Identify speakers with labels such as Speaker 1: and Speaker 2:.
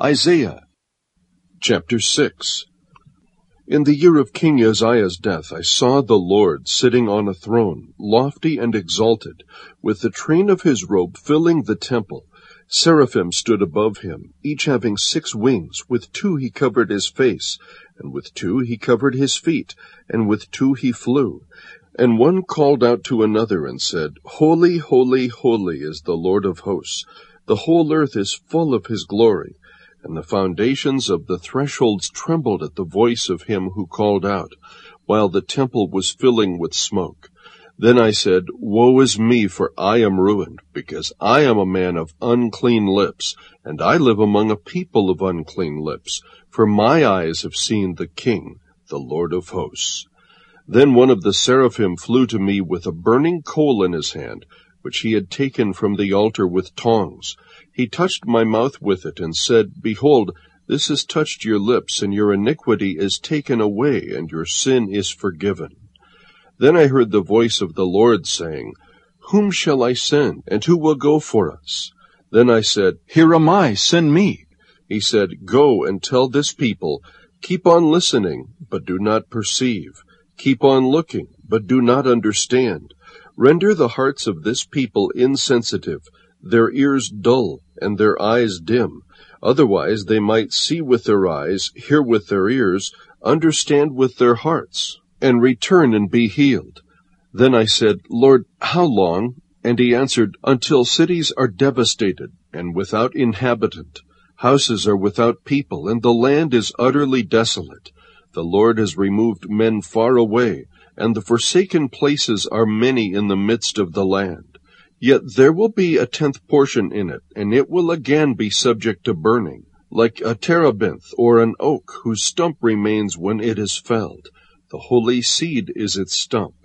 Speaker 1: Isaiah chapter 6 In the year of King Uzziah's death I saw the Lord sitting on a throne, lofty and exalted, with the train of his robe filling the temple. Seraphim stood above him, each having six wings. With two he covered his face, and with two he covered his feet, and with two he flew. And one called out to another and said, Holy, holy, holy is the Lord of hosts. The whole earth is full of his glory and the foundations of the thresholds trembled at the voice of him who called out, while the temple was filling with smoke. Then I said, Woe is me, for I am ruined, because I am a man of unclean lips, and I live among a people of unclean lips, for my eyes have seen the King, the Lord of hosts. Then one of the seraphim flew to me with a burning coal in his hand, which he had taken from the altar with tongs. He touched my mouth with it, and said, Behold, this has touched your lips, and your iniquity is taken away, and your sin is forgiven. Then I heard the voice of the Lord saying, Whom shall I send, and who will go for us? Then I said, Here am I, send me. He said, Go and tell this people, Keep on listening, but do not perceive. Keep on looking, but do not understand. Render the hearts of this people insensitive, their ears dull, and their eyes dim. Otherwise they might see with their eyes, hear with their ears, understand with their hearts, and return and be healed. Then I said, Lord, how long? And he answered, Until cities are devastated and without inhabitant, houses are without people, and the land is utterly desolate. The Lord has removed men far away, and the forsaken places are many in the midst of the land. Yet there will be a tenth portion in it, and it will again be subject to burning, like a terebinth or an oak whose stump remains when it is felled. The holy seed is its stump.